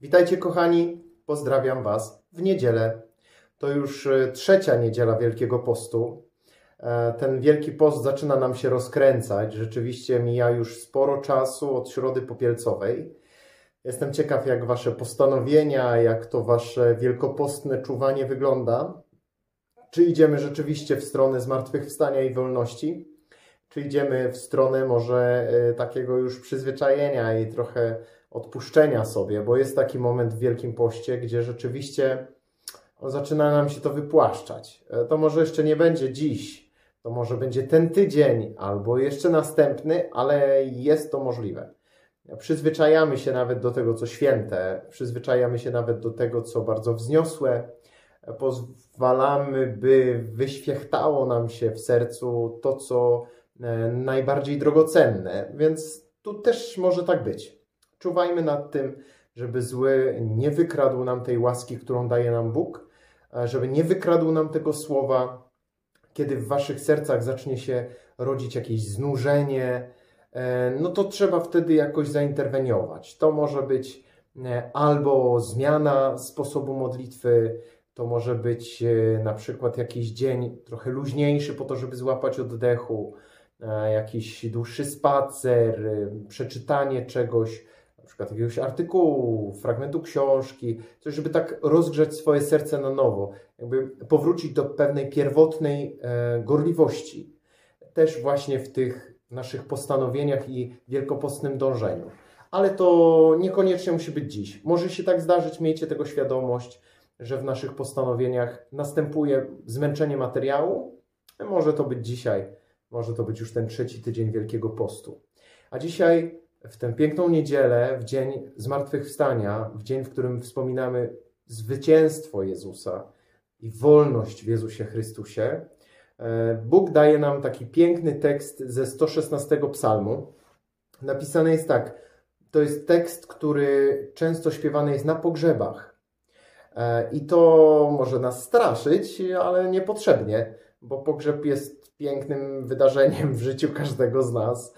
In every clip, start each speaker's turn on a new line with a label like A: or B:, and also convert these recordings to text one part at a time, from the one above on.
A: Witajcie kochani, pozdrawiam Was w niedzielę. To już e, trzecia niedziela Wielkiego Postu. E, ten Wielki Post zaczyna nam się rozkręcać. Rzeczywiście mija już sporo czasu od Środy Popielcowej. Jestem ciekaw, jak Wasze postanowienia, jak to Wasze wielkopostne czuwanie wygląda. Czy idziemy rzeczywiście w stronę zmartwychwstania i wolności? Czy idziemy w stronę może e, takiego już przyzwyczajenia i trochę odpuszczenia sobie, bo jest taki moment w Wielkim Poście, gdzie rzeczywiście zaczyna nam się to wypłaszczać. E, to może jeszcze nie będzie dziś, to może będzie ten tydzień albo jeszcze następny, ale jest to możliwe. Przyzwyczajamy się nawet do tego, co święte, przyzwyczajamy się nawet do tego, co bardzo wzniosłe, pozwalamy, by wyświechtało nam się w sercu to, co najbardziej drogocenne, więc tu też może tak być. Czuwajmy nad tym, żeby zły nie wykradł nam tej łaski, którą daje nam Bóg, żeby nie wykradł nam tego słowa, kiedy w waszych sercach zacznie się rodzić jakieś znużenie, e, no to trzeba wtedy jakoś zainterweniować. To może być e, albo zmiana sposobu modlitwy, to może być e, na przykład jakiś dzień trochę luźniejszy po to, żeby złapać oddechu, jakiś dłuższy spacer, przeczytanie czegoś, przykład jakiegoś artykułu, fragmentu książki, coś, żeby tak rozgrzać swoje serce na nowo, jakby powrócić do pewnej pierwotnej e, gorliwości, też właśnie w tych naszych postanowieniach i wielkopostnym dążeniu. Ale to niekoniecznie musi być dziś. Może się tak zdarzyć, miejcie tego świadomość, że w naszych postanowieniach następuje zmęczenie materiału. Może to być dzisiaj, może to być już ten trzeci tydzień Wielkiego Postu. A dzisiaj w tę piękną niedzielę, w dzień zmartwychwstania, w dzień, w którym wspominamy zwycięstwo Jezusa i wolność w Jezusie Chrystusie, e, Bóg daje nam taki piękny tekst ze 116 psalmu. Napisane jest tak, to jest tekst, który często śpiewany jest na pogrzebach. E, I to może nas straszyć, ale niepotrzebnie, bo pogrzeb jest pięknym wydarzeniem w życiu każdego z nas.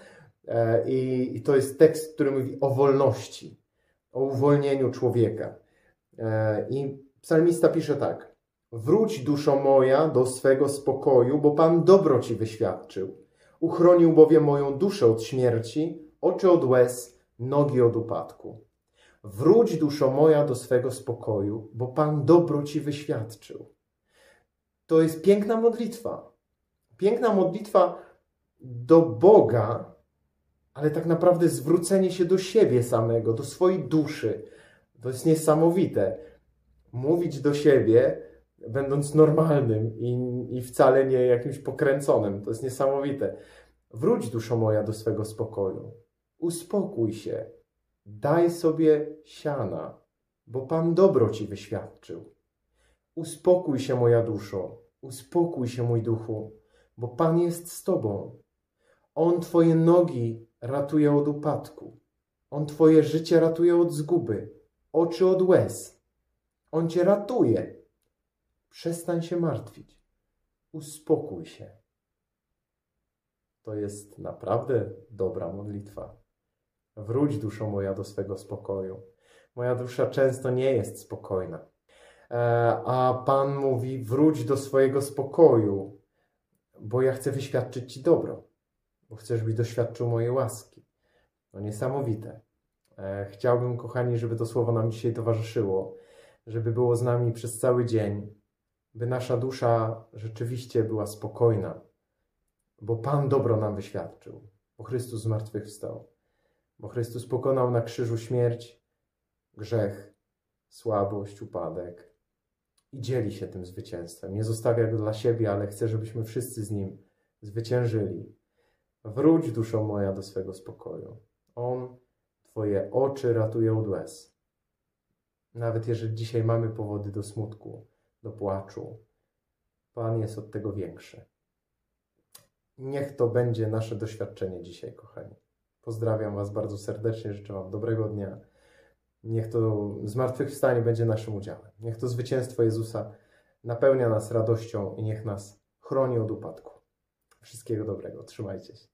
A: E, I, I to jest tekst, który mówi o wolności, o uwolnieniu człowieka. E, I psalmista pisze tak: Wróć, duszo moja, do swego spokoju, bo Pan dobro ci wyświadczył. Uchronił bowiem moją duszę od śmierci, oczy od łez, nogi od upadku. Wróć, duszo moja, do swego spokoju, bo Pan dobro ci wyświadczył. To jest piękna modlitwa. Piękna modlitwa do Boga, ale tak naprawdę zwrócenie się do siebie samego, do swojej duszy. To jest niesamowite. Mówić do siebie, będąc normalnym i, i wcale nie jakimś pokręconym. To jest niesamowite. Wróć, duszo moja, do swego spokoju. Uspokój się. Daj sobie siana, bo Pan dobro ci wyświadczył. Uspokój się, moja duszo. Uspokój się, mój duchu, bo Pan jest z tobą. On twoje nogi ratuje od upadku. On Twoje życie ratuje od zguby, oczy od łez. On Cię ratuje. Przestań się martwić. Uspokój się. To jest naprawdę dobra modlitwa. Wróć, duszo moja, do swego spokoju. Moja dusza często nie jest spokojna. E, a Pan mówi: wróć do swojego spokoju, bo ja chcę wyświadczyć Ci dobro bo chcesz, żebyś doświadczył mojej łaski. No niesamowite. E, chciałbym, kochani, żeby to słowo nam dzisiaj towarzyszyło, żeby było z nami przez cały dzień, by nasza dusza rzeczywiście była spokojna, bo Pan dobro nam wyświadczył, bo Chrystus zmartwychwstał, bo Chrystus pokonał na krzyżu śmierć, grzech, słabość, upadek i dzieli się tym zwycięstwem. Nie zostawia go dla siebie, ale chce, żebyśmy wszyscy z nim zwyciężyli. Wróć, duszo moja, do swego spokoju. On Twoje oczy ratuje od łez. Nawet jeżeli dzisiaj mamy powody do smutku, do płaczu, Pan jest od tego większy. Niech to będzie nasze doświadczenie dzisiaj, kochani. Pozdrawiam Was bardzo serdecznie, życzę Wam dobrego dnia. Niech to zmartwychwstanie będzie naszym udziałem. Niech to zwycięstwo Jezusa napełnia nas radością i niech nas chroni od upadku. Wszystkiego dobrego. Trzymajcie się.